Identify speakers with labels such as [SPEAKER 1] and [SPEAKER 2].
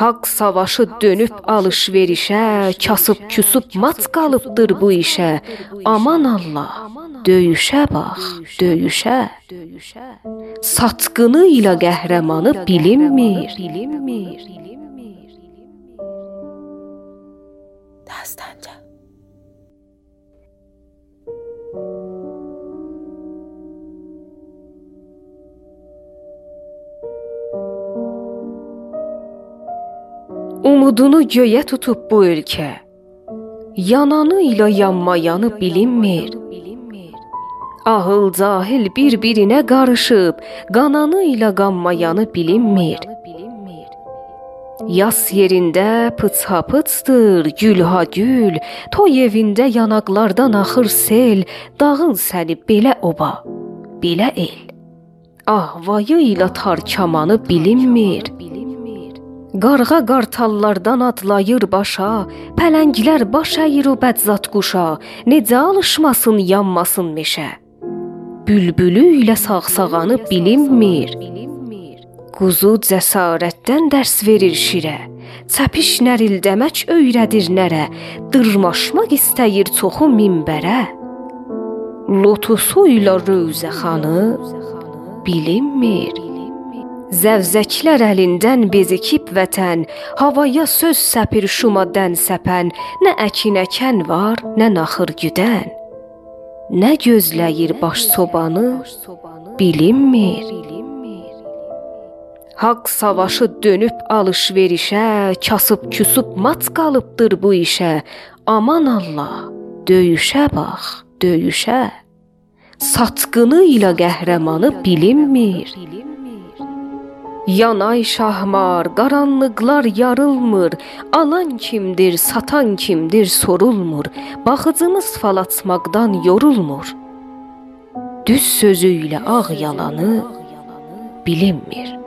[SPEAKER 1] Haqq savaşı dönüb alış-verişə, kasıb-küsüb mat qalıbdır bu işə. Aman Allah, döyüşə bax, döyüşə. Satqını ilə qəhrəmanı bilinmir, bilinmir.
[SPEAKER 2] Dastanca
[SPEAKER 1] Umudunu göyə tutub bu ölkə. Yananı ilə yanmayanı bilinmir. Ahıl cahil bir-birinə qarışıb, qananı ilə qanmayanı bilinmir. Yas yerində pıç-pıçdır, gül-ha gül, toy evində yanaqlardan axır sel, dağın səni belə oba, belə el. Ahvayı ilə tar kamanı bilinmir. Qarğa qartallardan adlayır başa, pələnglər baş əyir o bədzat quşa, necə alışmasın, yanmasın meşə. Bülbülü ilə sağsağanı bilinmir. Quzu cəsarətdən dərs verir şirə. Çəpiş nərildəmək öyrədir nərə, dırmaşmaq istəyir çoxu minbərə. Lotusu ilə rövzəxanı bilinmir. Zəvzəklər əlindən bezikib vətən, havaya söz səpir şumadan səpən, nə əkin əkən var, nə naxır güdən. Nə gözləyir baş sobanı, bilinmir. Haqq savaşı dönüb alış-verişə, kasıb küsub mat qalıbdır bu işə. Aman Allah, döyüşə bax, döyüşə. Satqını ilə qəhrəmanı bilinmir. Yanay şahmar, qaranlıqlar yarılmır. Alan kimdir, satan kimdir sorulmur. Baxıcımız fal açmaqdan yorulmur. Düz sözü ilə ağ yalanı bilinmir.